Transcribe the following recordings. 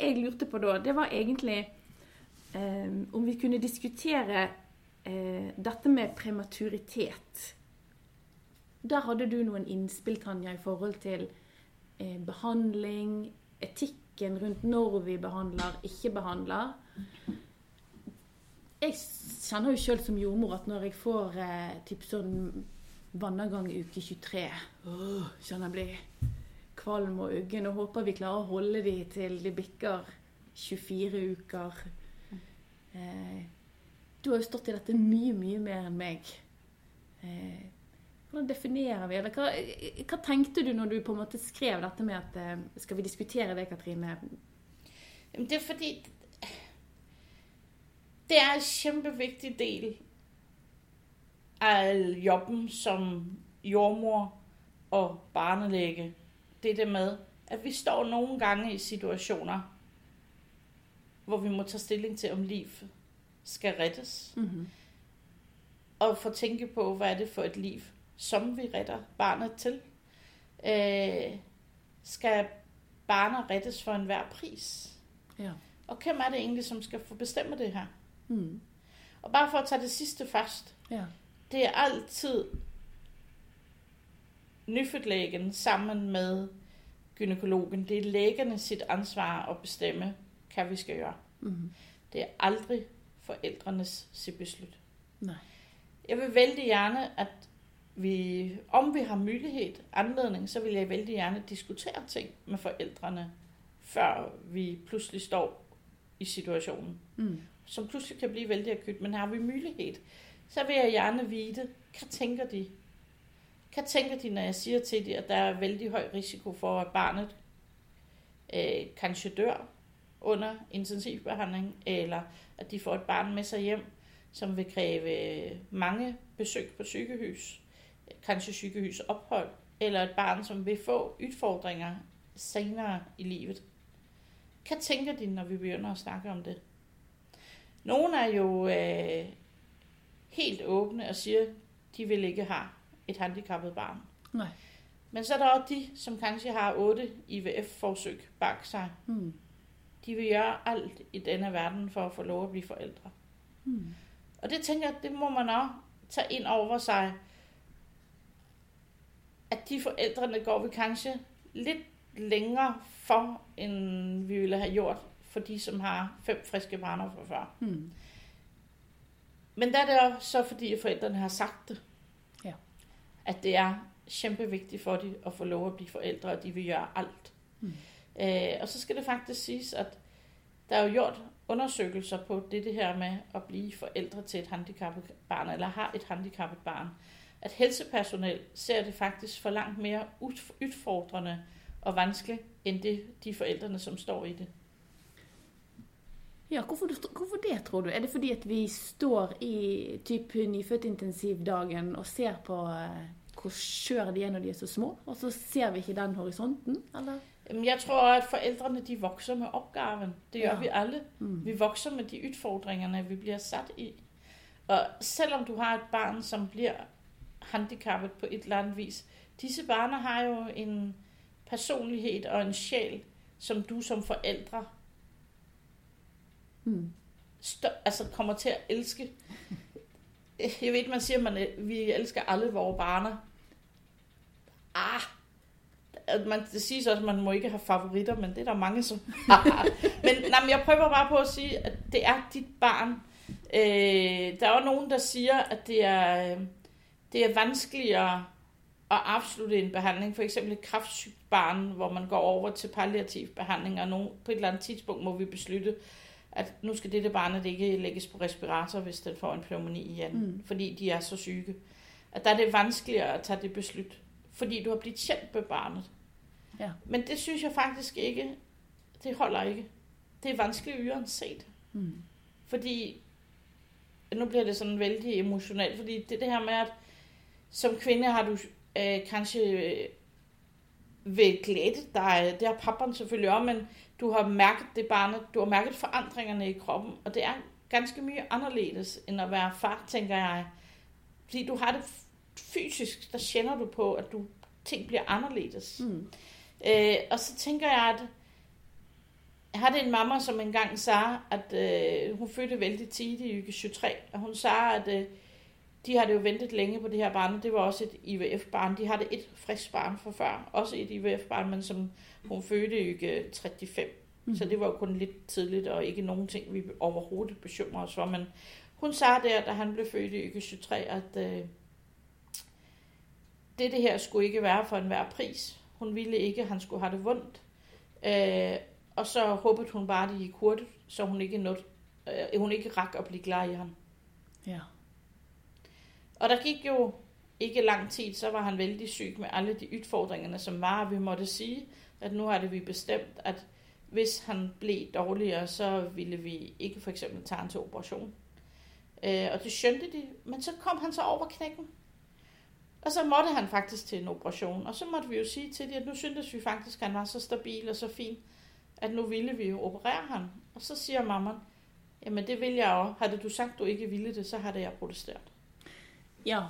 jeg lurte på da, det var egentlig eh, om vi kunne diskutere eh, dette med prematuritet. Der hadde du noen innspill, Tanja, i forhold til eh, behandling, etikken rundt når vi behandler, ikke behandler. Jeg kjenner jo sjøl som jordmor at når jeg får eh, typ sånn vannavgang uke 23 åh, Kjenner jeg blir kvalm og uggen og håper vi klarer å holde de til de bikker 24 uker. Eh, du har jo stått i dette mye, mye mer enn meg. Eh, hvordan definerer vi eller hva, hva, tenkte du når du på en måte skrev dette med at eh, Skal vi diskutere det, Katrine? Det er fordi det er en kæmpevigtig del af jobben som jordmor og barnelæge. Det er det med, at vi står nogle gange i situationer, hvor vi må tage stilling til, om liv skal rettes. Mm-hmm. Og få tænke på, hvad er det for et liv, som vi retter barnet til. Øh, skal barnet rettes for enhver pris? Ja. Og hvem er det egentlig, som skal få bestemme det her? Mm. Og bare for at tage det sidste først. Ja. Det er altid nyfødtlægen sammen med gynekologen. Det er lægerne sit ansvar at bestemme, hvad vi skal gøre. Mm. Det er aldrig forældrenes sit beslut. Nej. Jeg vil vældig gerne, at vi, om vi har mulighed, anledning, så vil jeg vældig gerne diskutere ting med forældrene, før vi pludselig står i situationen Mm. som pludselig kan blive vældig akut, men har vi mulighed, så vil jeg gerne vide, hvad tænker de? Hvad tænker de, når jeg siger til dem, at der er vældig høj risiko for, at barnet øh, kanskje dør under intensivbehandling, eller at de får et barn med sig hjem, som vil kræve øh, mange besøg på sygehus, kanskje sygehusophold, eller et barn, som vil få udfordringer senere i livet. Hvad tænker de, når vi begynder at snakke om det? Nogle er jo øh, helt åbne og siger, de vil ikke have et handicappet barn. Nej. Men så er der også de, som kanskje har 8 IVF-forsøg bag sig. Mm. De vil gøre alt i denne verden for at få lov at blive forældre. Mm. Og det tænker jeg, det må man også tage ind over sig. At de forældrene går vi kanskje lidt længere for, end vi ville have gjort for de, som har fem friske barner fra før. Mm. Men der er det også så, fordi forældrene har sagt det. At det er kæmpevigtigt for dem at få lov at blive forældre, og de vil gøre alt. Mm. Øh, og så skal det faktisk siges, at der er jo gjort undersøgelser på det, det her med at blive forældre til et handicappet barn, eller har et handicappet barn. At helsepersonel ser det faktisk for langt mere ud- udfordrende og vanskeligt, end det, de forældrene, som står i det. Ja, hvorfor, hvorfor det, tror du? Er det fordi at vi står i typ nyfødtintensivdagen og ser på eh, hvor skjøre de er når de er så små, og så ser vi ikke den horisonten, eller? Jeg tror, at forældrene de vokser med opgaven. Det gør Ja. vi alle. Mm. Vi vokser med de udfordringerne, vi bliver sat i. Og selvom du har et barn, som bliver handicappet på et eller andet vis, disse barn har jo en personlighed og en sjæl, som du som forældre Mm. stå, altså kommer til at elske. Jeg ved, man siger, at man, vi elsker alle vores barner. Ah, at man, det siges også, at man må ikke have favoritter, men det er der mange, som har. men, nej, men jeg prøver bare på at sige, at det er dit barn. Øh, der er også nogen, der siger, at det er, øh, det er vanskeligere at afslutte en behandling. For eksempel et kraftsygt barn, hvor man går over til palliativ behandling, og nogen, på et eller andet tidspunkt må vi beslutte, at nu skal dette barnet ikke lægges på respirator, hvis den får en pneumoni igen, Mm. mm. fordi de er så syge. At der er det vanskeligere at tage det beslut, fordi du har blivet kendt med barnet. Ja. Men det synes jeg faktisk ikke, det holder ikke. Det er vanskeligt uanset. Mm. Fordi, nu bliver det sådan vældig emotionelt, fordi det det her med, at som kvinde har du øh, kanskje øh, ved glæde dig, det har papperen selvfølgelig også, men du har mærket det barnet, du har mærket forandringerne i kroppen, og det er ganske mye anderledes, end at være far, tænker jeg. Fordi du har det fysisk, der kender du på, at du ting bliver anderledes. Mm. Øh, og så tænker jeg, at Jeg havde en mamma, som engang sagde, at øh, hun fødte vældig tidligt i uge 23, og hun sagde, at øh, de havde jo ventet længe på det her barn. Det var også et IVF-barn. De havde et frisk barn fra før, også et IVF-barn, men som hun fødte i uge 35. Mm. Så det var jo kun lidt tidligt, og ikke nogen ting, vi overhovedet bekymrer os for. Men hun sagde der, da han blev født i uge 23, at øh, det, det her skulle ikke være for enhver pris. Hun ville ikke, at han skulle have det vondt. Øh, og så håbede hun bare, at det gik hurtigt, så hun ikke, nåede, øh, hun ikke rak at blive glad i ham. Ja. Og der gik jo ikke lang tid, så var han vældig syg med alle de udfordringerne, som var, vi måtte sige, at nu har det vi bestemt, at hvis han blev dårligere, så ville vi ikke for eksempel tage ham til operation. Øh, og det skønte de, men så kom han så over knækken. Og så måtte han faktisk til en operation. Og så måtte vi jo sige til dem, at nu syntes vi faktisk, at han var så stabil og så fin, at nu ville vi jo operere ham. Og så siger mamma, jamen det vil jeg også. Havde du sagt, du ikke ville det, så havde jeg protesteret. Ja,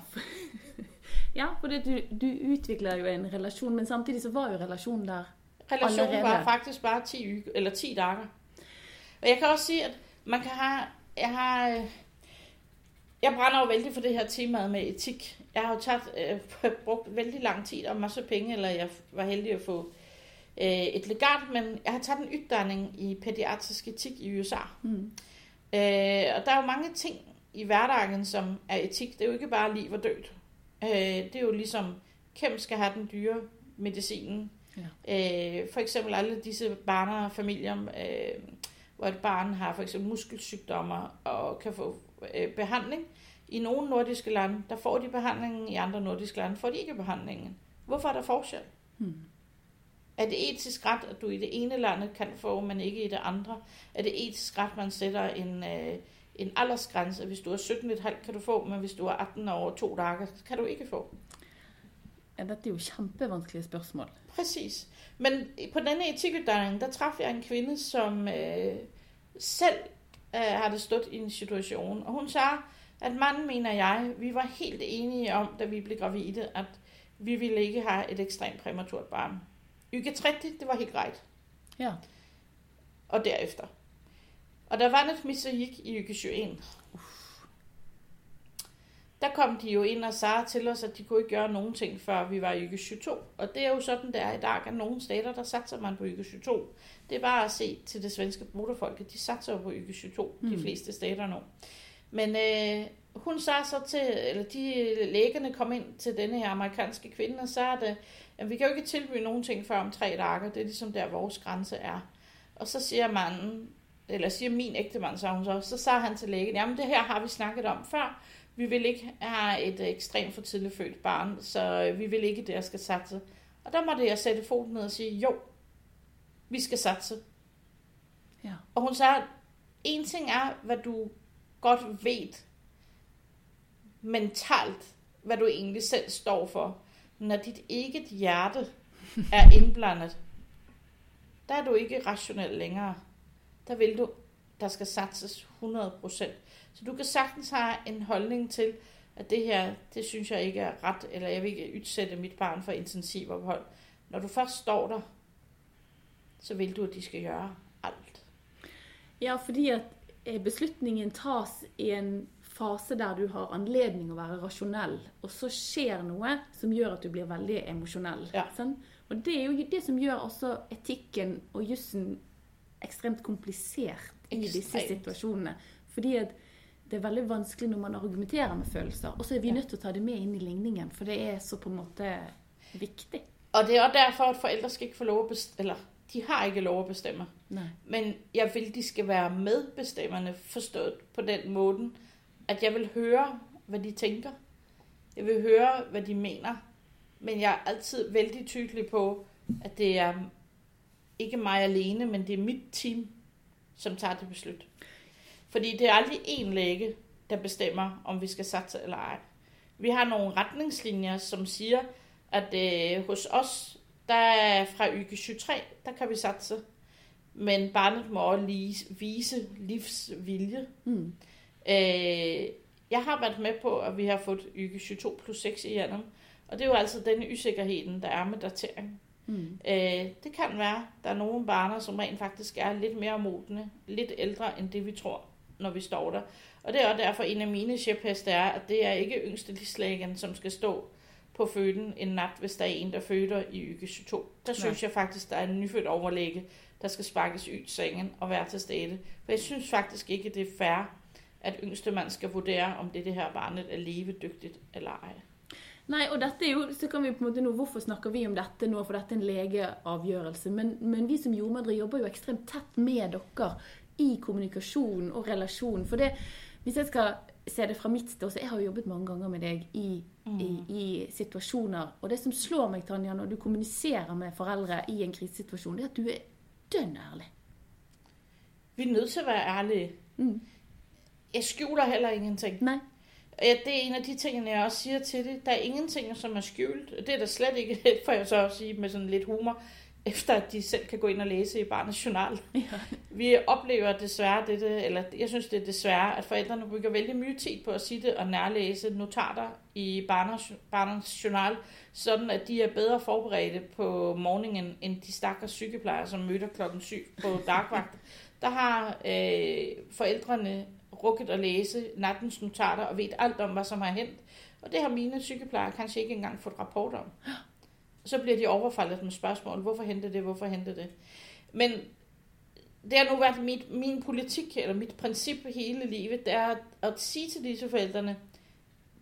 ja for det, du, du udvikler jo en relation, men samtidig så var jo relationen der Relationen allerede. var faktisk bare 10, uge, eller 10 dage. Og jeg kan også sige, at man kan have... Jeg har... Jeg brænder jo vældig for det her tema med etik. Jeg har jo taget, øh, brugt vældig lang tid og masse penge, eller jeg var heldig at få øh, et legat, men jeg har taget en uddanning i pædiatrisk etik i USA. Mm. Øh, og der er jo mange ting i hverdagen, som er etik. Det er jo ikke bare liv og død. Øh, det er jo ligesom, hvem skal have den dyre medicinen? Ja. Øh, for eksempel alle disse barner og familier, øh, hvor et barn har for eksempel muskelsygdommer og kan få øh, behandling. I nogle nordiske lande, der får de behandlingen, i andre nordiske lande får de ikke behandlingen. Hvorfor er der forskel? Hmm. Er det etisk ret, at du i det ene land kan få, men ikke i det andre? Er det etisk ret, man sætter en, øh, en aldersgrænse? Hvis du er 17,5 kan du få, men hvis du er 18 år og to dage, kan du ikke få. Ja, dette er jo kjempevanskelige spørsmål. Præcis. Men på denne etikuddanning, der traf jeg en kvinde, som øh, selv øh, havde stået i en situation. Og hun sagde, at manden, mener jeg, vi var helt enige om, da vi blev gravide, at vi ville ikke have et ekstremt præmaturt barn. Uge 30, det var helt greit. Ja. Og derefter. Og der var noget miserik i uge 21. Der kom de jo ind og sagde til os, at de kunne ikke gøre nogen ting, før vi var i uge 22. Og det er jo sådan, det er i dag, at nogle stater, der satser man på uge 22. Det er bare at se til det svenske bruderfolk, de satser jo på uge 22, mm. de fleste stater nu. Men øh, hun sagde så til, eller de lægerne kom ind til denne her amerikanske kvinde og sagde, at, at vi kan jo ikke tilbyde nogen ting før om tre dage. Det er ligesom der, vores grænse er. Og så siger manden, eller siger min ægtemand, så hun så, så sagde han til lægen, jamen det her har vi snakket om før. Vi vil ikke have et ekstremt for tidligt født barn, så vi vil ikke, det jeg skal satse. Og der måtte jeg sætte foden ned og sige, jo, vi skal satse. Ja. Og hun sagde, en ting er, hvad du godt ved mentalt, hvad du egentlig selv står for. Når dit eget hjerte er indblandet, der er du ikke rationel længere. Der vil du, der skal satses 100%. Så du kan sagtens have en holdning til, at det her, det synes jeg ikke er ret, eller jeg vil ikke udsætte mit barn for intensivophold. Når du først står der, så vil du, at de skal gøre alt. Ja, fordi at eh, beslutningen tas i en fase der du har anledning å være rasjonell, og så skjer noe som gjør at du blir veldig emosjonell. Ja. sant? Og det er jo det som gjør også etikken og jussen ekstremt komplisert i disse situasjonene. Fordi at det er veldig vanskelig når man argumenterer med følelser. Og så er vi nødt til å ta det med inn i ligningen, for det er så på en måte viktig. Og det er også derfor, at forældre skal ikke få lov at bestemme, eller de har ikke lov at bestemme. Nei. Men jeg vil, de skal være medbestemmende, forstået på den måde, at jeg vil høre, hvad de tænker. Jeg vil høre, hvad de mener. Men jeg er altid vældig tydelig på, at det er ikke mig alene, men det er mit team, som tager det beslut. Fordi det er aldrig én læge, der bestemmer, om vi skal satse eller ej. Vi har nogle retningslinjer, som siger, at øh, hos os, der er fra uge 23, der kan vi satse. Men barnet må også lige vise livsvilje. Mm. Øh, jeg har været med på, at vi har fået uge 22 plus 6 igennem. Og det er jo altså denne usikkerheden, der er med datering. Mm. Øh, det kan være, der er nogle barner, som rent faktisk er lidt mere modne, lidt ældre end det, vi tror, når vi står der. Og det er også derfor, en af mine shepheste er, at det er ikke yngste livslægen, som skal stå på føden en nat, hvis der er en, der føder i uge 22. Der synes jeg faktisk, der er en nyfødt overlæge, der skal sparkes ud sengen og være til stede. For jeg synes faktisk ikke, det er fair, at yngste mand skal vurdere, om det, det her barnet er levedygtigt eller ej. Nei, og dette er jo, så kan vi på en måte nå, Hvorfor snakker vi om dette nå? For dette er en legeavgjørelse. Men, men vi som jordmødre jobber jo ekstremt tett med dere i kommunikasjon og relasjon. For det, hvis jeg skal se det fra mitt så jeg har jo jobbet mange ganger med deg i, i, i situasjoner. Og det som slår meg, Tanja, når du kommuniserer med foreldre i en krisesituasjon, det er at du er dønn ærlig. Vi er nødt til at være ærlige. Mm. Jeg skjuler heller ingenting. Nei. Ja, det er en af de ting, jeg også siger til det. Der er ingenting, som er skjult. Det er der slet ikke, får jeg så også sige med sådan lidt humor, efter at de selv kan gå ind og læse i barnets journal. Ja. Vi oplever desværre dette, eller jeg synes det er desværre, at forældrene bruger vældig mye tid på at det og nærlæse notater i barnets, barnets journal, sådan at de er bedre forberedte på morgenen, end de stakkels sygeplejer, som møder klokken 7 på dagvagt. Der har øh, forældrene rukket at læse nattens notater og ved alt om, hvad som har hent. Og det har mine sygeplejer kanskje ikke engang fået rapport om. Så bliver de overfaldet med spørgsmål. Hvorfor hente det? Hvorfor hente det? Men det har nu været mit, min politik, eller mit princip hele livet, det er at, sige til disse forældrene,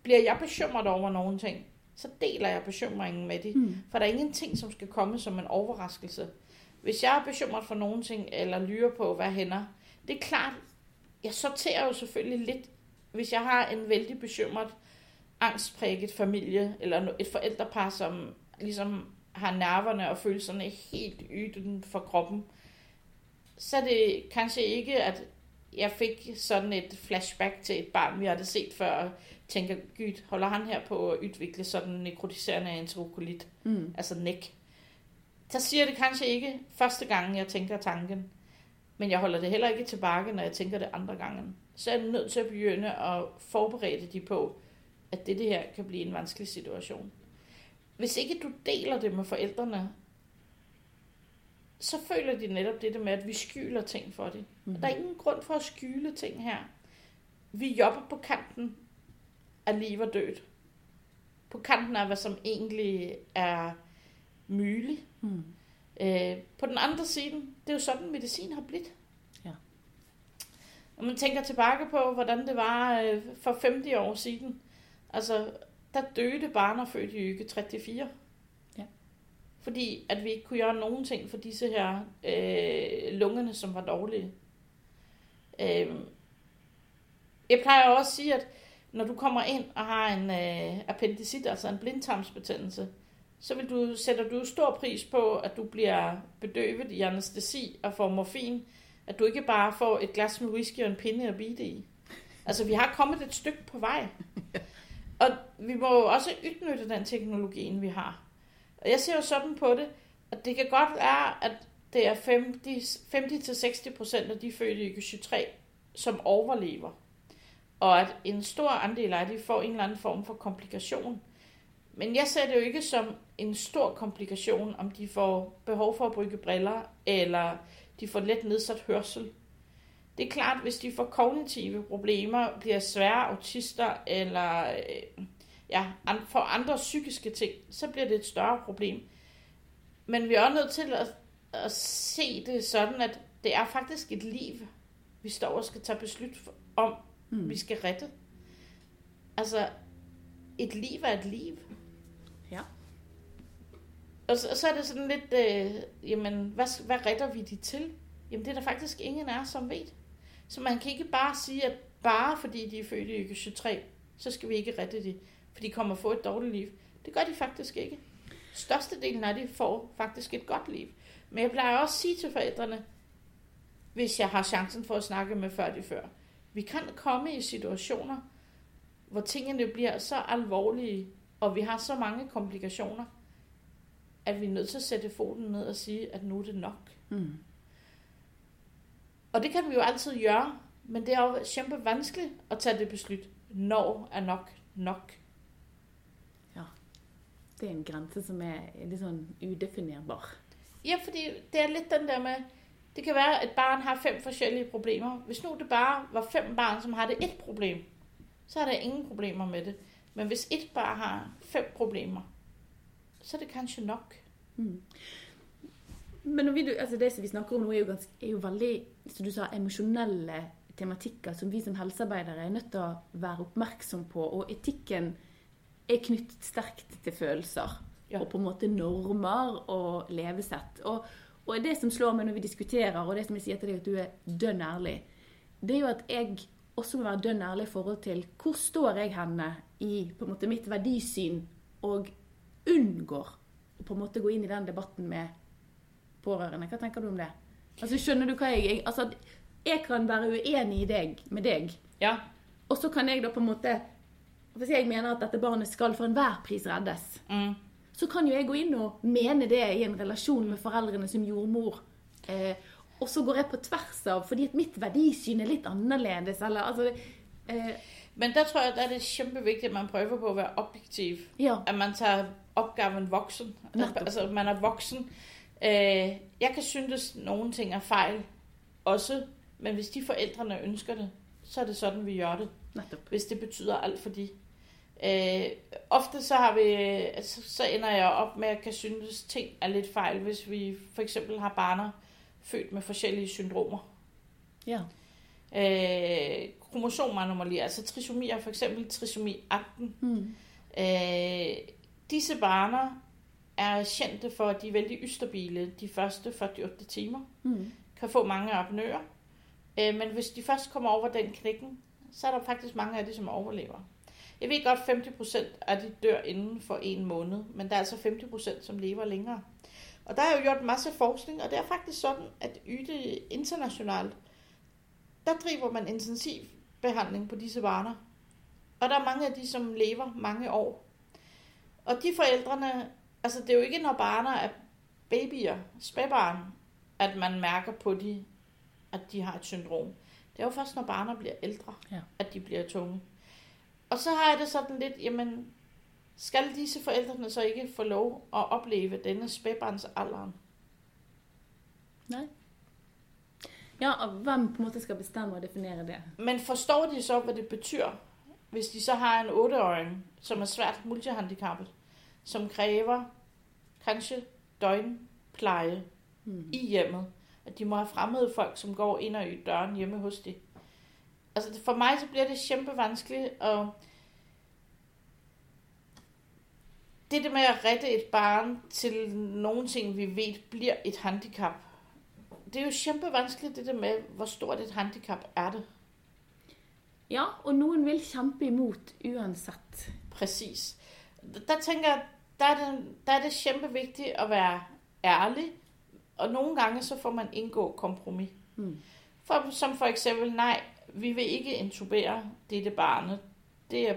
bliver jeg bekymret over nogen ting, så deler jeg bekymringen med dem. Mm. For der er ingenting, som skal komme som en overraskelse. Hvis jeg er bekymret for nogen ting, eller lyrer på, hvad hænder, det er klart, jeg sorterer jo selvfølgelig lidt, hvis jeg har en vældig bekymret, angstpræget familie, eller et forældrepar, som ligesom har nerverne og følelserne helt yden for kroppen, så er det kanskje ikke, at jeg fik sådan et flashback til et barn, vi havde set før, og tænker, gud, holder han her på at udvikle sådan en nekrotiserende enterokolit, Mm. altså næk. Så siger det kanskje ikke første gang, jeg tænker tanken, men jeg holder det heller ikke tilbage, når jeg tænker det andre gangen. Så er jeg nødt til at begynde at forberede de på, at det, det her kan blive en vanskelig situation. Hvis ikke du deler det med forældrene, så føler de netop det der med, at vi skjuler ting for det. Mm. Og der er ingen grund for at skjule ting her. Vi jobber på kanten af liv og død. På kanten af, hvad som egentlig er muligt. Mm. Øh, på den andre side, det er jo sådan, medicin har blivet. Ja. Når man tænker tilbage på, hvordan det var øh, for 50 år siden, altså, der døde barner født i uge 34. Ja. Fordi at vi ikke kunne gøre nogen ting for disse her øh, lungerne, som var dårlige. Øh, jeg plejer også at sige, at når du kommer ind og har en øh, appendicit, altså en blindtarmsbetændelse, så vil du, sætter du stor pris på, at du bliver bedøvet i anestesi og får morfin, at du ikke bare får et glas med whisky og en pinde at bide i. Altså, vi har kommet et stykke på vej. Og vi må jo også udnytte den teknologi, vi har. Og jeg ser jo sådan på det, at det kan godt være, at det er 50-60% af de fødte i 23, som overlever. Og at en stor andel af de får en eller anden form for komplikation. Men jeg ser det jo ikke som en stor komplikation, om de får behov for at bruge briller, eller de får let nedsat hørsel. Det er klart, hvis de får kognitive problemer, bliver svære autister, eller øh, ja, får andre psykiske ting, så bliver det et større problem. Men vi er også nødt til at, at se det sådan, at det er faktisk et liv, vi står og skal tage beslut for- om, Mm. vi skal rette. Altså, et liv er et liv. Ja. Og så, så er det sådan lidt, øh, jamen, hvad, hvad retter vi de til? Jamen, det er der faktisk ingen af os, som ved. Så man kan ikke bare sige, at bare fordi de er født i uge 23, så skal vi ikke rette det, for de kommer at få et dårligt liv. Det gør de faktisk ikke. Størstedelen af de får faktisk et godt liv. Men jeg plejer også at sige til forældrene, hvis jeg har chancen for at snakke med før de før, vi kan komme i situationer, hvor tingene bliver så alvorlige, og vi har så mange komplikationer, at vi er nødt til at sætte foden ned og sige, at nu er det nok. Mm. Og det kan vi jo altid gøre, men det er jo kæmpe vanskeligt at tage det beslut. Når er nok nok. det er en grænse som er litt sånn udefinerbar. Ja, fordi det er lidt den der med, det kan være, at barn har fem forskellige problemer. Hvis nu det bare var fem barn, som har det et problem, så er der ingen problemer med det. Men hvis et barn har fem problemer, så er det kanskje nok. Mm. Men vi, altså det som vi snakker om nå, er jo, ganske, er jo veldig som du sa, emosjonelle tematikker som vi som helsearbeidere er nødt til å være oppmerksom på. Og etikken er knyttet sterkt til følelser. Ja. Og på en måte normer og levesett. Og, og det som slår meg når vi diskuterer, og det som jeg sier til deg at du er dønn ærlig, det er jo at jeg også må være dønn ærlig i forhold til hvor står jeg henne i på en måte mitt verdisyn, og unngår å på en måte gå inn i den debatten med pårørende. Hva tenker du om det? Altså, skjønner du hva jeg, Altså, jeg kan være uenig i deg, med deg, Ja, og så kan jeg da på en måte Hvis jeg mener at dette barnet skal for enhver pris reddes, mm. så kan jo jeg gå inn og mene det i en relasjon med foreldrene som jordmor. Eh, og så går jeg på tvers av, fordi at mitt verdisyn er litt annerledes, eller altså eh, Men der tror jeg, der er det kjempeviktigt, at man prøver på at være objektiv. Ja. At man tager opgaven voksen. Netop. Altså, at man er voksen. Øh, jeg kan synes, nogle ting er fejl også, men hvis de forældrene ønsker det, så er det sådan, vi gør det. Nettopp. hvis det betyder alt for de. Øh, ofte så har vi, altså, så ender jeg op med at kan synes ting er lidt fejl, hvis vi for eksempel har barner født med forskellige syndromer. Ja. Øh, kromosomanomalier, altså trisomier, for eksempel trisomi 18. Mm. Øh, disse barner er kendte for, at de er vældig ustabile de første 48 timer. Mm. Kan få mange apnøer. Øh, men hvis de først kommer over den knækken, så er der faktisk mange af de, som overlever. Jeg ved godt, 50% af de dør inden for en måned, men der er altså 50%, som lever længere. Og der er jo gjort en masse forskning, og det er faktisk sådan, at YDE internationalt, der driver man intensiv behandling på disse barner. Og der er mange af de, som lever mange år. Og de forældrene, altså det er jo ikke, når barner er babyer, spædbarn, at man mærker på de, at de har et syndrom. Det er jo først, når barner bliver ældre, Ja. at de bliver tunge. Og så har jeg det sådan lidt, jamen, skal disse forældrene så ikke få lov at opleve denne spædbarnsalderen? Nei. Ja, og hvem på en måte skal bestemme og definere det? Men forstår de så, hvad det betyder, hvis de så har en 8-åring, som er svært multihandicappet, som kræver kanskje døgnpleje Mm. i hjemmet, at de må have fremmede folk, som går ind og ud døren hjemme hos de. Altså for mig så bliver det kæmpe vanskeligt, og det der med at rette et barn til nogen ting, vi ved bliver et handicap, det er jo kæmpe vanskeligt det der med, hvor stort et handicap er det. Ja, og noen vil kjempe imot uansett. Præcis. Der tænker jeg, der er det, der er det kæmpe vigtigt at være ærlig, og nogle gange så får man indgå kompromis. Mm. For, som for eksempel, nej, vi vil ikke intubere dette barnet. Det er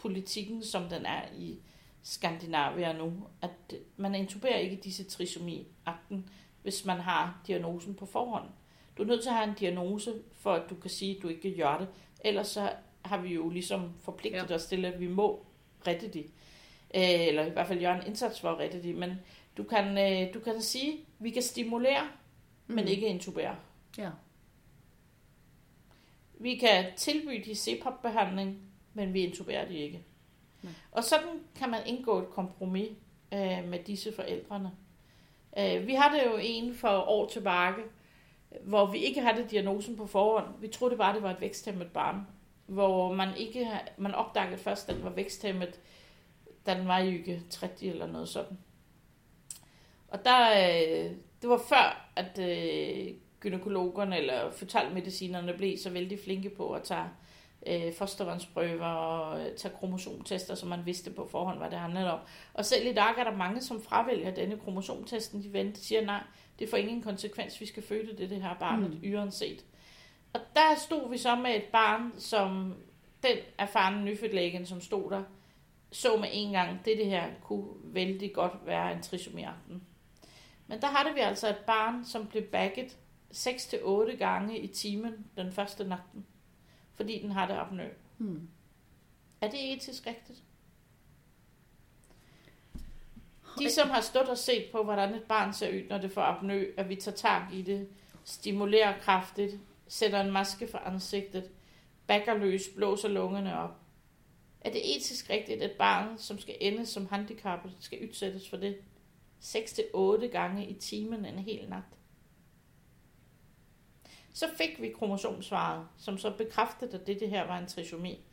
politikken, som den er i Skandinavia nu. At man intuberer ikke disse trisomi-akten, hvis man har diagnosen på forhånd. Du er nødt til at have en diagnose, for at du kan sige, at du ikke gør det. Ellers så har vi jo ligesom forpligtet Ja. os til, at vi må rette de. Øh, Eller i hvert fald gøre en indsats for at rette de. Men du kan, øh, du kan sige, at vi kan stimulere, men Mm. ikke intubere. Ja. Vi kan tilbyde de CPAP-behandling, men vi intuberer de ikke. Nej. Og sådan kan man indgå et kompromis øh, med disse forældrene. Øh, vi havde jo en for år tilbage, hvor vi ikke havde diagnosen på forhånd. Vi troede bare, det var et væksthæmmet barn. Hvor man ikke man opdagede først, at den var væksthæmmet, da den var i uge 30 eller noget sådan. Og der, øh, det var før, at øh, gynekologerne eller fetalmedicinerne blev så vældig flinke på at tage øh, fostervandsprøver og øh, tage kromosomtester, så man vidste på forhånd, hvad det handlede om. Og selv i dag er der mange, som fravælger denne kromosomtesten. De venter, siger, nej, det får ingen konsekvens, vi skal føde det, det her barnet Mm. uanset. Og der stod vi så med et barn, som den erfarne nyfødtlægen, som stod der, så med en gang, det det her kunne vældig godt være en trisomi 18. Men der havde vi altså et barn, som blev bagget 6-8 gange i timen den første natten, fordi den havde apnø. Mm. Er det etisk rigtigt? De, som har stået og set på, hvordan et barn ser ud, når det får apnø, at vi tager tag i det, stimulerer kraftigt, sætter en maske for ansigtet, bakker løs, blåser lungerne op. Er det etisk rigtigt, at barn, som skal ende som handicappet, skal udsættes for det 6-8 gange i timen en hel nat? Så fik vi kromosomsvaret, som så bekræftede, at det, det her var en trisomi.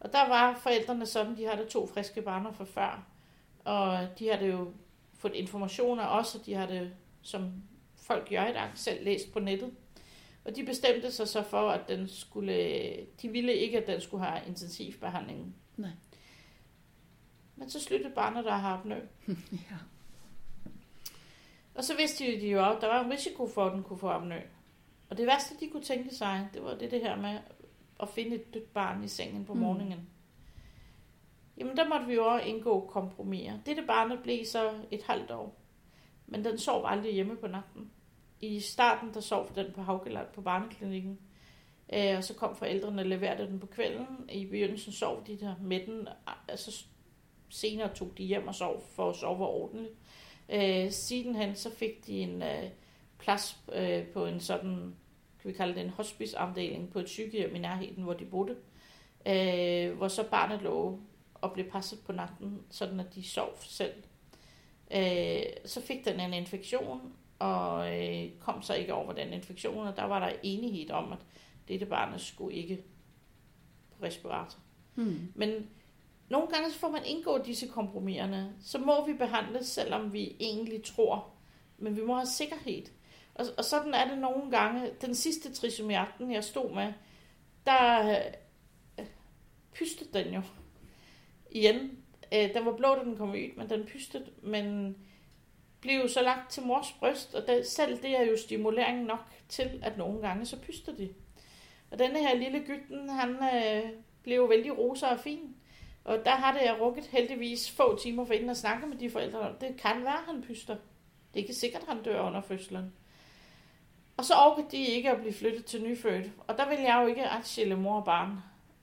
Og der var forældrene sådan, de havde to friske barner fra før, og de havde jo fået informationer også, og de havde, som folk gør i dag, selv læst på nettet. Og de bestemte sig så for, at den skulle, de ville ikke, at den skulle have intensiv behandling. Nej. Men så sluttede barnet, der har apnø. ja. Og så vidste de jo, at der var en risiko for, at den kunne få apnø. Og det værste, de kunne tænke sig, det var det, det her med at finde et dødt barn i sengen på Mm. morgenen. Jamen, der måtte vi jo også indgå kompromiser. Dette barnet blev så et halvt år. Men den sov aldrig hjemme på natten. I starten, der sov den på Haugeland på barneklinikken. Øh, og så kom forældrene og leverede den på kvælden. I begyndelsen sov de der med den. Altså, senere tog de hjem og sov for at sove ordentligt. Øh, sidenhen så fik de en øh, plads øh, på en sådan, kan vi kalde det en hospiceafdeling på et sygehjem i nærheden, hvor de boede. Øh, hvor så barnet lå og blev passet på natten, sådan at de sov selv. Øh, så fik den en infektion, og øh, kom så ikke over den infektion, og der var der enighed om, at dette barnet skulle ikke på respirator. Mm. Men nogle gange så får man indgået disse kompromiserne. Så må vi behandles, selvom vi egentlig tror. Men vi må have sikkerhed. Og, og sådan er det nogle gange. Den sidste trisomiakten, jeg stod med, der øh, pystede den jo. Igen. Øh, den var blå, da den kom ud, men den pystede. Men blev jo så lagt til mors bryst, og det, selv det er jo stimulering nok til, at nogle gange så pyster de. Og denne her lille gytten, han øh, blev jo vældig rosa og fin. Og der har det jeg rukket heldigvis få timer for inden at snakke med de forældre om, det kan være, han pyster. Det er ikke sikkert, han dør under fødslen. Og så orker de ikke at blive flyttet til nyfødt. Og der vil jeg jo ikke aktielle mor og barn,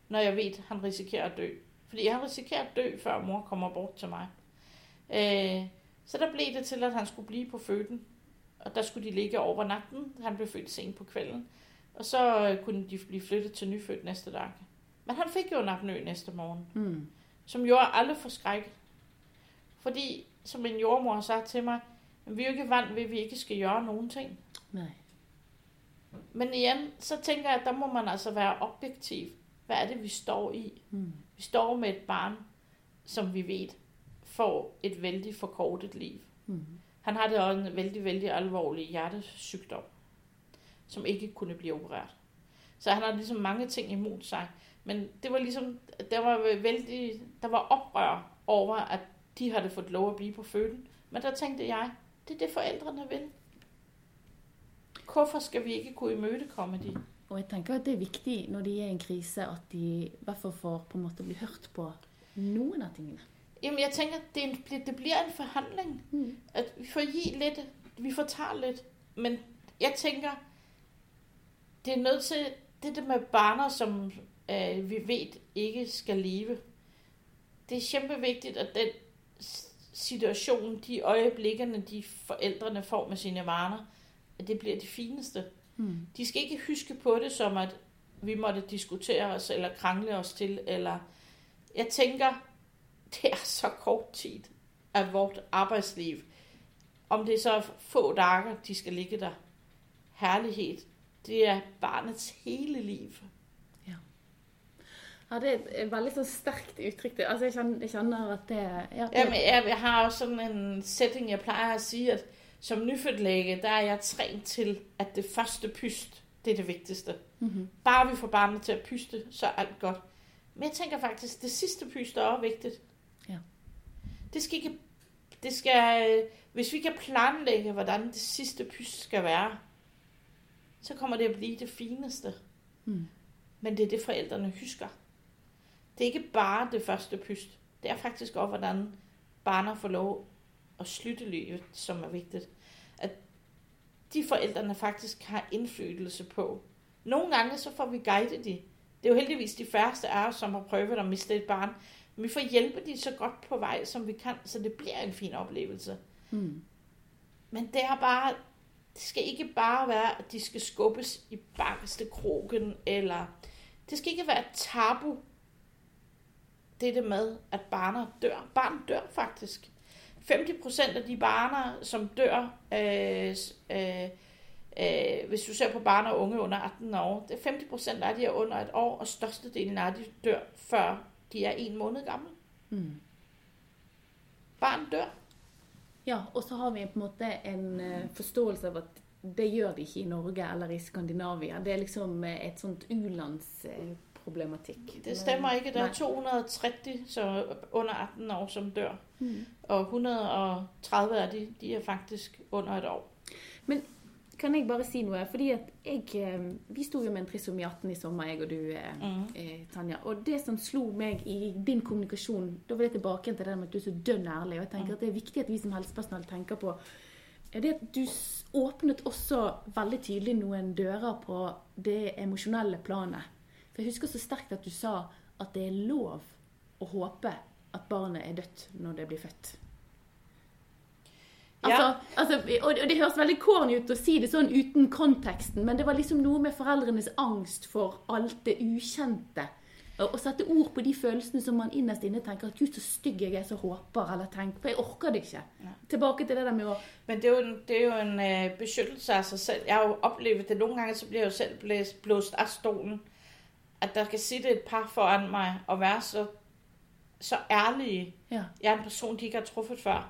når jeg ved, at han risikerer at dø. Fordi han risikerer at dø, før mor kommer bort til mig. Øh, så der blev det til, at han skulle blive på føden. Og der skulle de ligge over natten. Han blev født sent på kvelden. Og så øh, kunne de blive flyttet til nyfødt næste dag. Men han fik jo en apnø næste morgen, Mm. som gjorde alle forskrækket. Fordi, som en jordmor har sagt til mig, "Men vi er jo ikke vant ved, at vi ikke skal gøre nogen ting. Nej. Men igen, så tænker jeg, at der må man altså være objektiv. Hvad er det, vi står i? Mm. Vi står med et barn, som vi ved får et vældig forkortet liv. Mm. Han har det også en vældig, vældig alvorlig hjertesygdom, som ikke kunne blive opereret. Så han har ligesom mange ting imod sig. Men det var ligesom, der var vældig, der var oprør over, at de havde fået lov at blive på føden. Men der tænkte jeg, det er det forældrene vil. Hvorfor skal vi ikke kunne imødekomme de? Og jeg tenker at det er viktig når de er i en krise, at de i hvert fall får på en måte bli hørt på noen av tingene. Jamen, jeg tænker, det, er en, det bliver en forhandling. Mm. At vi får gi lidt, vi får tage lidt. Men jeg tænker, det er nødt til, det der med barner, som øh, vi ved ikke skal leve. Det er kæmpe vigtigt, at den situation, de øjeblikkerne, de forældrene får med sine barner, at det bliver de fineste. Mm. De skal ikke huske på det som, at vi måtte diskutere os, eller krangle os til, eller... Jeg tænker, det er så kort tid af vort arbejdsliv. Om det er så få dage, de skal ligge der. Herlighed. Det er barnets hele liv. Ja, det er et veldig sånn sterkt uttrykk. Altså, jeg kjenner, jeg kjenner at det ja, det, Jamen, jeg, jeg har også sådan en setting, jeg plejer at sige, at som nyfødt læge, der er jeg trænet til, at det første pyst, det er det vigtigste. Mhm. Bare vi får barnet til at pyste, så er alt godt. Men jeg tænker faktisk, det sidste pyst er også vigtigt. Ja. Det skal ikke... Det skal, hvis vi kan planlægge, hvordan det sidste pyst skal være, så kommer det at blive det fineste. Mm. Men det er det, forældrene husker. Det er ikke bare det første pyst. Det er faktisk også, hvordan barnet får lov at slutte livet, som er vigtigt. At de forældrene faktisk har indflydelse på. Nogle gange så får vi guidet de. Det er jo heldigvis de færreste af os, som har prøvet at miste et barn. Vi får hjælpe de så godt på vej, som vi kan, så det bliver en fin oplevelse. Mm. Men det er bare, det skal ikke bare være, at de skal skubbes i bankeste krogen, eller det skal ikke være et tabu, det det med, at barner dør. Barn dør faktisk. 50% af de barner, som dør, øh, øh, øh, hvis du ser på barn og unge under 18 år, det er 50% af de er under et år, og størstedelen af de dør, før de er en måned gamle. Mm. Barn dør. Ja, og så har vi på en måte en eh, forståelse av at det gjør de ikke i Norge eller i Skandinavia. Det er liksom eh, et sånt u-landsproblematikk. Det stemmer ikke. Der er Nej. 230 så under 18 år, som dør. Mm. Og 130 af de, de er faktisk under et år. Kan jeg bare si noe? Fordi at jeg eh, Vi sto jo med en trisomi 18 i sommer, jeg og du, eh, Mm. eh, Tanja. Og det som slo meg i din kommunikasjon, da var det tilbake til det med at du er så dønn ærlig. Og jeg tenker Mm. at det er viktig at vi som helsepersonell tenker på det at du åpnet også veldig tydelig noen dører på det emosjonelle planet. For jeg husker så sterkt at du sa at det er lov å håpe at barnet er dødt når det blir født. Altså, Ja. altså, og og det høres veldig corny ut å si det sånn uten konteksten, men det var liksom noe med foreldrenes angst for alt det ukjente. Å sette ord på de følelsene som man innerst inne tenker at 'gud, så stygg jeg er, så håper', eller tenker For jeg orker det ikke. Ja. Tilbake til det der med å Men det er jo en, det er jo en øh, beskyttelse af sig selv. Jeg har jo oplevet det nogle gange, så bliver jeg jo selv blæst, blåst af stolen. At der kan sidde et par foran mig og være så, så ærlige. Ja. Jeg er en person, de ikke har truffet før.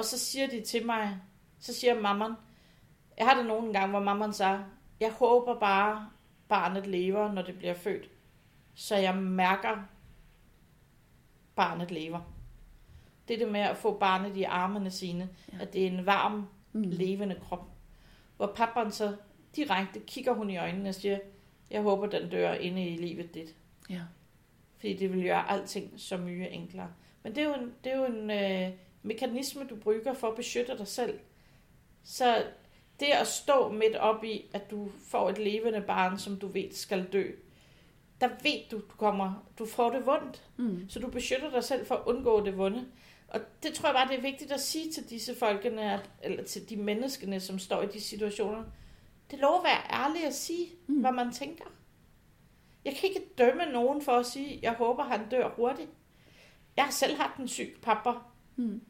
Og så siger de til mig, så siger mamman, jeg har det nogle gange, hvor mamman siger, jeg håber bare, barnet lever, når det bliver født. Så jeg mærker, barnet lever. Det er det med at få barnet i armene sine, Ja. at det er en varm, Mm. levende krop. Hvor papperen så direkte kigger hun i øjnene og siger, jeg håper, den dør inde i livet dit. Ja. Fordi det vil gøre alting så mye enklere. Men det er jo en, det er jo en øh, mekanisme, du bruger for at beskytte dig selv. Så det at stå midt op i, at du får et levende barn, som du ved skal dø, der ved du, du kommer, du får det vondt. Mm. Så du beskytter dig selv for at undgå det vonde. Og det tror jeg bare, det er vigtigt at sige til disse folkene, at, eller til de menneskene, som står i de situationer. Det er lov at være ærlig at sige, Mm. hvad man tænker. Jeg kan ikke dømme nogen for at sige, jeg håber, han dør hurtigt. Jeg har selv haft en syg pappa, Mm.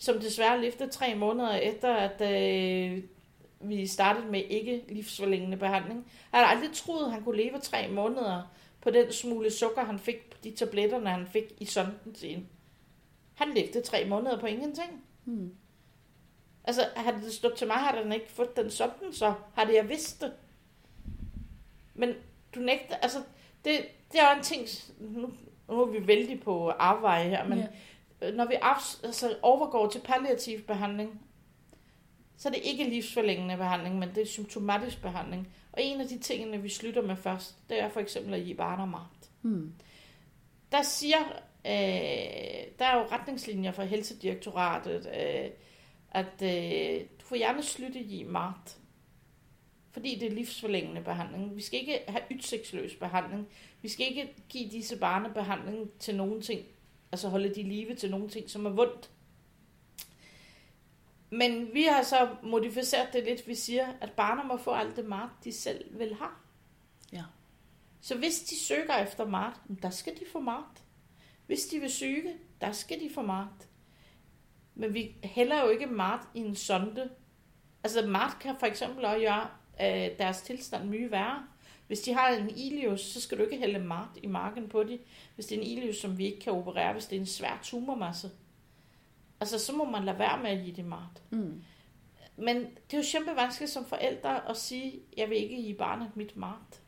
Som desværre levede tre måneder efter, at øh, vi startede med ikke livsforlængende behandling. Jeg havde aldrig troet, at han kunne leve tre måneder på den smule sukker, han fik på de tabletter, han fik i sonden sin. Han levede tre måneder på ingenting. Mm. Altså, havde det stået til mig, havde han ikke fået den sådan, så havde jeg vidst det. Men du nægter, altså, det, det er en ting, nu, nu er vi vældig på afveje her, men Ja. Når vi altså, overgår til palliativ behandling, så er det ikke livsforlængende behandling, men det er symptomatisk behandling. Og en af de tingene, vi slutter med først, det er for eksempel at give barn og magt. Mm. Der siger, øh, der er jo retningslinjer fra Helsedirektoratet, øh, at øh, du får gerne slutte i magt. Fordi det er livsforlængende behandling. Vi skal ikke have udsigtsløs behandling. Vi skal ikke give disse barnebehandling til nogen ting, altså holde de live til nogen ting, som er vondt. Men vi har så modificeret det lidt. Vi siger, at barnet må få alt det magt, de selv vil have. Ja. Så hvis de søger efter magt, der skal de få magt. Hvis de vil syge, der skal de få magt. Men vi hælder jo ikke magt i en sonde. Altså magt kan for eksempel også gøre øh, deres tilstand mye værre. Hvis de har en ilius, så skal du ikke hælde magt i marken på dem. Hvis det er en ilius, som vi ikke kan operere, hvis det er en svær tumormasse. Altså, så må man lade være med at give det magt. Mm. Men det er jo kæmpe vanskeligt som forældre at sige, jeg vil ikke give barnet mit magt.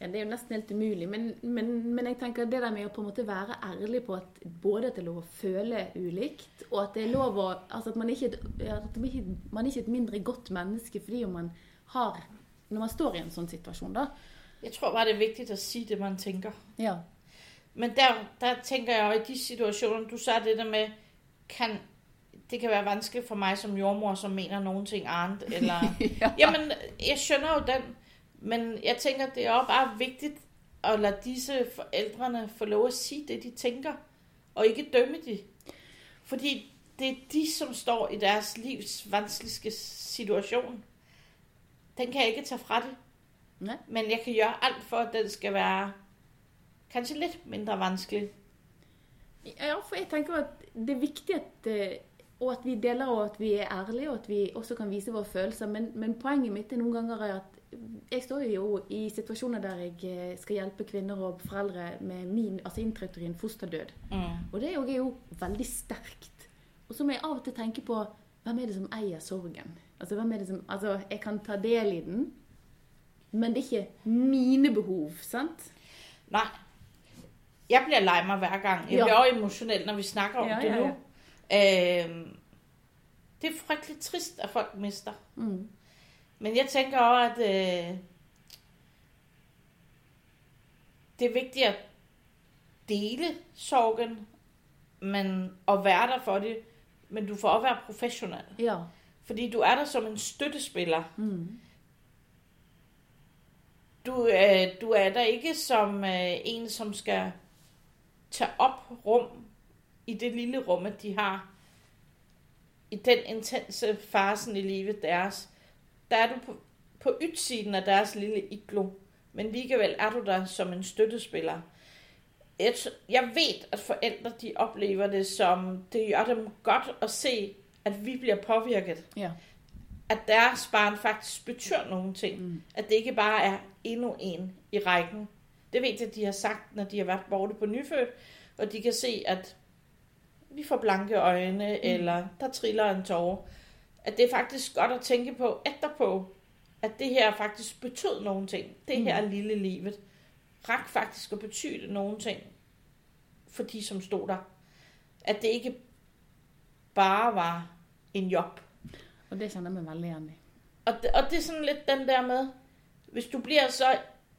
Ja, Det er jo nesten helt umulig. Men, men, men jeg tenker det der med å på en måte være ærlig på at både at det er lov å føle ulikt, og at det er lov å altså at man ikke, at man ikke, man ikke er et mindre godt menneske fordi man har Når man står i en sånn situasjon, da. Jeg tror bare, det er vigtigt at sige det, man tænker. Ja. Men der, der tænker jeg jo i de situationer, du sagde det der med, kan, det kan være vanskeligt for mig som jordmor, som mener nogen ting andet, eller... ja. Jamen, jeg skønner jo den, men jeg tænker, det er også bare vigtigt at lade disse forældrene få lov at sige det, de tænker, og ikke dømme de. Fordi det er de, som står i deres livs vanskeligste situation. Den kan jeg ikke tage fra det. Nej. Men jeg kan gøre alt for, at den skal være kanskje lidt mindre vanskelig. Ja, for jeg tenker at det er viktig at, eh, og at vi deler, og at vi er ærlige, og at vi også kan vise våre følelser. Men, men poenget mitt er noen ganger er at jeg står jo i situasjoner der jeg eh, skal hjelpe kvinner og foreldre med min, altså intrauterin fosterdød. Mm. Og det er jo, er jo veldig sterkt. Og så må jeg av og til tenke på hvem er det som eier sorgen? Altså, hvem er det som, altså, jeg kan ta del i den, men det er ikke mine behov, sant? Nej. Jeg bliver lej mig hver gang. Jeg Ja. bliver også emotionel, når vi snakker om Ja, det ja, nu. Øhm, det er frygteligt trist, at folk mister. Mm. Men jeg tænker også, at øh, det er vigtigt at dele sorgen, men at være der for det, men du får også være professionel. Ja. Fordi du er der som en støttespiller. Mm. Du, øh, du er der ikke som øh, en, som skal tage op rum i det lille rum, at de har i den intense fasen i livet deres. Der er du på, på ytsiden af deres lille iglo, men alligevel er du der som en støttespiller. Jeg, jeg ved, at forældre de oplever det som, det gør dem godt at se, at vi bliver påvirket. Ja. At deres barn faktisk betyder nogle ting. Mm. At det ikke bare er endnu en i rækken. Det ved jeg, de har sagt, når de har været borte på nyfødt, og de kan se, at vi får blanke øjne, mm. eller der triller en tårer. At det er faktisk godt at tænke på etterpå, at det her faktisk betød nogle ting. Det her Mm. lille livet rak faktisk at betyde nogle ting for de, som stod der. At det ikke bare var en job. Og det jeg meg veldig igjen i. Og det, og det er sådan lidt den der med, hvis du bliver så...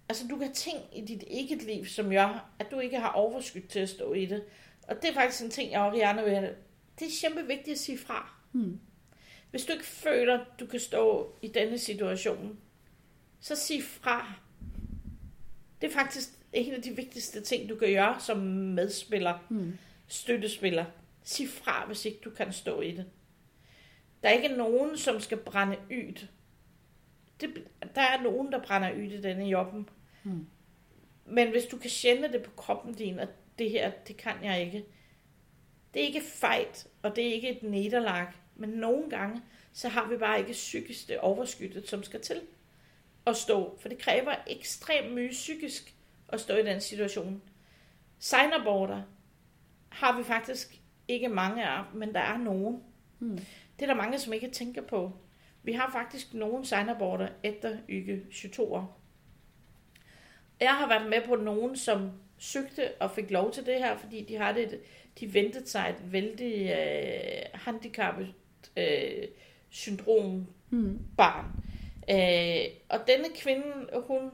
Altså, du kan ting i dit eget liv, som gør, at du ikke har overskud til at stå i det. Og det er faktisk en ting, jeg også gerne vil have. Det er kæmpe vigtigt at sige fra. Mm. Hvis du ikke føler, du kan stå i denne situation, så sig fra. Det er faktisk en af de vigtigste ting, du kan gøre som medspiller, Mm. støttespiller. Sig fra, hvis ikke du kan stå i det. Der er ikke nogen, som skal brænde ydt. Det, der er nogen, der brænder ydt i denne jobben. Mm. Men hvis du kan kende det på kroppen din, at det her, det kan jeg ikke. Det er ikke fejt, og det er ikke et nederlag. Men nogle gange, så har vi bare ikke psykisk det overskyddet, som skal til at stå. For det kræver ekstremt mye psykisk at stå i den situation. Signaborder har vi faktisk ikke mange af, men der er nogen. Mm. Det er der mange, som ikke tænker på. Vi har faktisk nogle signaborder efter uge 22 år. Jeg har været med på nogen, som søgte og fik lov til det her, fordi de har det, de ventede sig et vældig øh, handicappet øh, syndrom Mm. barn. Øh, og denne kvinde, hun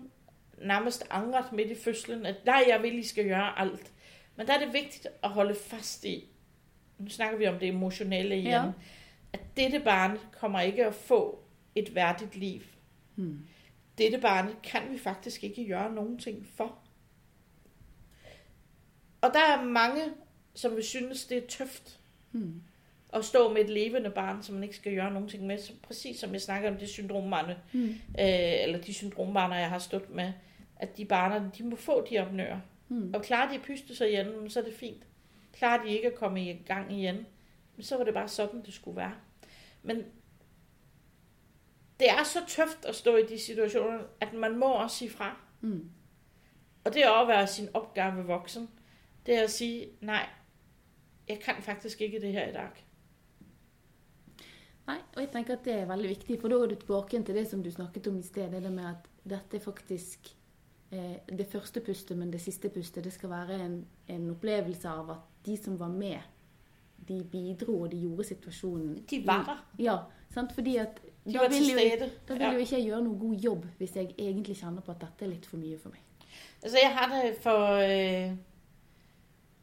nærmest angret midt i fødslen, at nej, jeg vil, I skal gøre alt. Men der er det vigtigt at holde fast i, nu snakker vi om det emotionelle igen, Ja. At dette barn kommer ikke at få et værdigt liv. Mm. Dette barn kan vi faktisk ikke gøre nogen ting for. Og der er mange, som vil synes, det er tøft Mm. at stå med et levende barn, som man ikke skal gøre nogen ting med. Så præcis som jeg snakker om det syndrombarne, Mm. øh, eller de syndrombarner, jeg har stået med, at de barner, de må få de opnør. Mm. Og klarer de at pyste sig igen, så er det fint. Klarer de ikke at komme i gang igen, så var det bare sådan, det skulle være. Men det er så tøft at stå i de situationer, at man må også sige fra. Mm. Og det er også at være sin opgave voksen. Det er at sige, nej, jeg kan faktisk ikke det her i dag. Nei, og jeg tenker at det er veldig viktig, for da er du tilbake til det som du snakket om i sted. Det med at dette er faktisk eh, det første pustet, men det siste pustet. Det skal være en, en opplevelse av at de som var med, de bidro, og de gjorde situasjonen De var der. Ja, sant? fordi at De da vil, jo, da vil Ja. jo ikke jeg gjøre noen god jobb hvis jeg egentlig kjenner på at dette er litt for mye for meg. Altså, jeg har det for øh,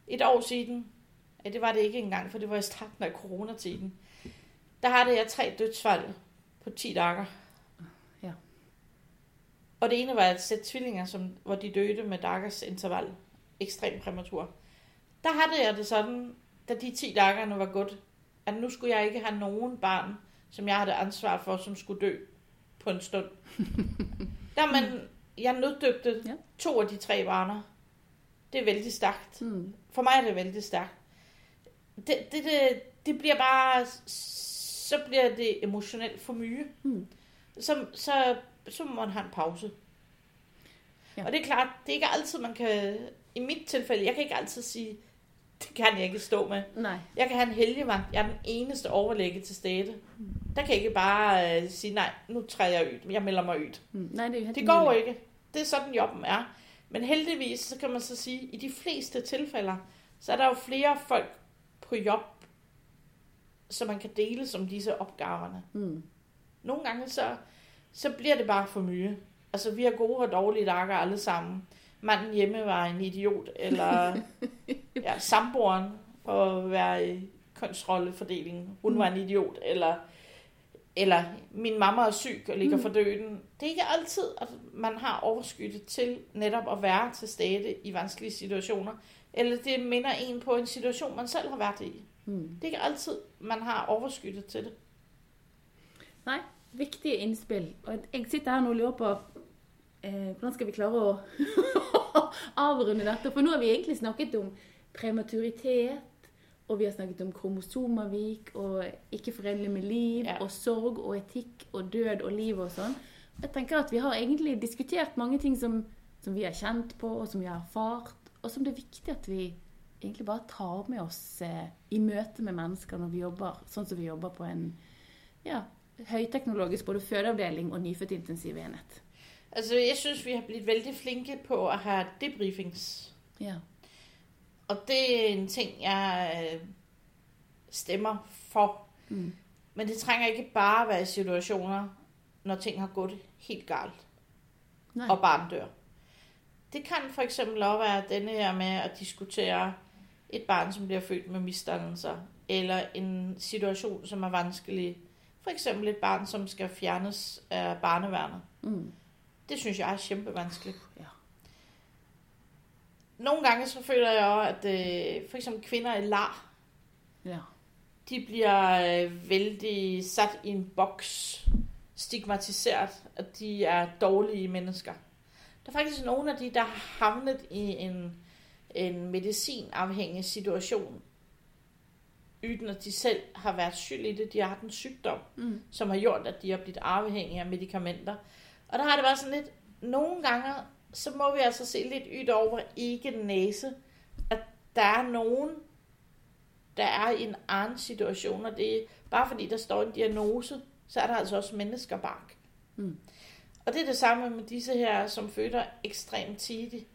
et år siden. Ja, det var det ikke engang, for det var i starten af coronatiden. Der havde jeg tre dødsfald på 10 dage. Ja. Og det ene var et sæt tvillinger, som, hvor de døde med Daggers interval. Ekstremt præmatur. Der havde jeg det sådan, da de 10 dagerne var gået, at nu skulle jeg ikke have nogen barn, som jeg havde ansvar for, som skulle dø på en stund. Der man, jeg nøddøbte Ja. to af de tre barner. Det er vældig stærkt. Mm. For mig er det vældig stærkt. Det, det, det, det bliver bare, så bliver det emotionelt for mye. Mm. Så, så, så må man have en pause. Ja. Og det er klart, det er ikke altid, man kan, i mit tilfælde, jeg kan ikke altid sige, det kan jeg ikke stå med. Nej. Jeg kan have en helgevagt. Jeg er den eneste overlæge til stede. Der kan jeg ikke bare øh, sige, nej, nu træder jeg ud. Jeg melder mig ud. Mm. Nej, det Det går ikke. Det er sådan, jobben er. Men heldigvis, så kan man så sige, i de fleste tilfælde, så er der jo flere folk på job, så man kan dele som disse opgaverne. Mm. Nogle gange, så, så bliver det bare for mye. Altså, vi har gode og dårlige dager alle sammen. Manden hjemme var en idiot, eller ja, samboeren for at være i kønsrollefordelingen. Hun var en idiot, eller, eller min mamma er syg og ligger for døden. Det er ikke altid, at man har overskyddet til netop at være til stede i vanskelige situationer. Eller det minder en på en situation, man selv har været i. Mm. Det er ikke altid, man har overskyddet til det. Nei, viktige innspill. Og jeg sitter her nå og lurer på eh, hvordan skal vi klare å avrunde dette? For nå har vi egentlig snakket om prematuritet, og vi har snakket om kromosomavvik, og ikke forenlig med liv, Ja. og sorg og etikk og død og liv og sånn. Jeg tenker at vi har egentlig diskutert mange ting som, som vi har kjent på, og som vi har erfart, og som det er viktig at vi egentlig bare tar med oss eh, i møte med mennesker når vi jobber, sånn som vi jobber på en ja, høyteknologisk både fødeavdeling og nyfødtintensiv enhet. Altså, jeg synes, vi har blivet vældig flinke på at have debriefings. Ja. Og det er en ting, jeg øh, stemmer for. Mm. Men det trænger ikke bare at være i situationer, når ting har gået helt galt, Nei. og barn dør. Det kan for eksempel også være denne her med at diskutere et barn, som bliver født med misdannelser, eller en situation, som er vanskelig. For eksempel et barn, som skal fjernes af barneværnet. Mm. Det synes jeg er kæmpevanskeligt. Ja. Nogle gange så føler jeg også, at øh, for eksempel kvinder i lar, Ja. de bliver øh, vældig sat i en boks, stigmatiseret, at de er dårlige mennesker. Der er faktisk nogle af de, der har havnet i en, en medicinafhængig situation, uden at de selv har været skyld i det. De har haft en sygdom, Mm. som har gjort, at de har blivet afhængige af medicamenter. Og der har det været sådan lidt, nogle gange, så må vi altså se lidt ydt over ikke næse, at der er nogen, der er i en anden situation, og det er bare fordi, der står en diagnose, så er der altså også mennesker bak. Mm. Og det er det samme med disse her, som føder ekstremt tidligt.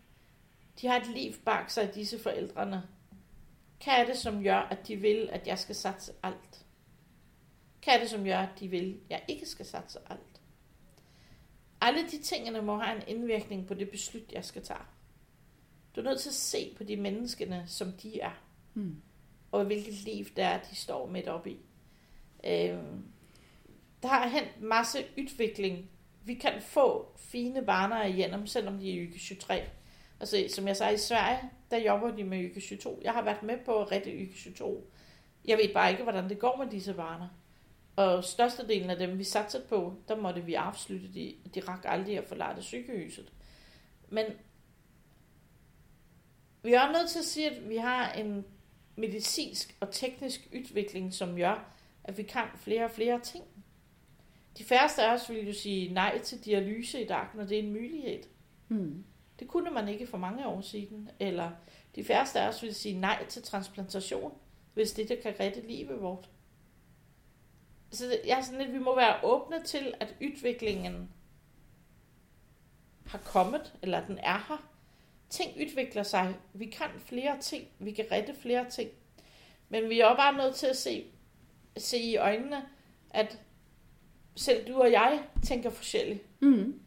De har et liv bak sig, disse forældrene. Hvad er det, som gør, at de vil, at jeg skal satse alt? Hvad er det, som gør, at de vil, at jeg ikke skal satse alt? Alle de tingene må have en indvirkning på det beslut, jeg skal tage. Du er nødt til at se på de menneskene, som de er, Mm. og hvilket liv det er, de står midt op i. Øhm, der har hent masse udvikling. Vi kan få fine barner igennem, selvom de er i uge 23. Altså, som jeg sagde, i Sverige, der jobber de med uge 22. Jeg har været med på at rette uge 22. Jeg ved bare ikke, hvordan det går med disse barner. Og størstedelen af dem, vi satte på, der måtte vi afslutte de. De rak aldrig at forlade sygehuset. Men vi er nødt til at sige, at vi har en medicinsk og teknisk udvikling, som gør, at vi kan flere og flere ting. De færreste af os vil jo sige nej til dialyse i dag, når det er en mulighed. Mm. Det kunne man ikke for mange år siden. Eller de færreste af os vil sige nej til transplantation, hvis det der kan redde livet vort. Så jeg er sådan lidt, vi må være åbne til, at udviklingen har kommet, eller den er her. Ting udvikler sig. Vi kan flere ting. Vi kan redde flere ting. Men vi er også bare nødt til at se, se i øjnene, at selv du og jeg tænker forskelligt Mm.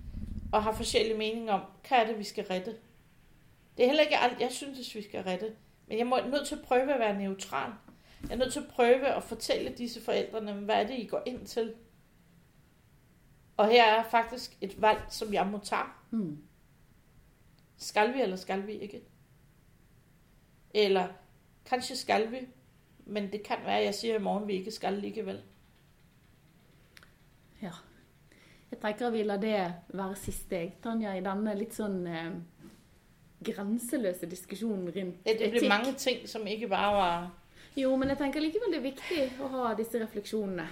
og har forskellige meninger om, hvad er det, vi skal rette. Det er heller ikke alt, jeg synes, vi skal rette. Men jeg må er nødt til at prøve at være neutral. Jeg er nødt til at prøve at fortælle disse forældrene, hvad er det, I går ind til. Og her er faktisk et valg, som jeg må tage. Mm. Skal vi, eller skal vi ikke? Eller kanskje skal vi, men det kan være, at jeg siger i morgen, vi ikke skal likevel. Ja. Jeg tenker vi lar det være siste steg, Tanja, i denne litt sånn eh, grenseløse diskusjonen rundt Ja, det blev etikk. mange ting, som ikke bare var... Jo, men jeg tenker likevel det er viktig å ha disse refleksjonene.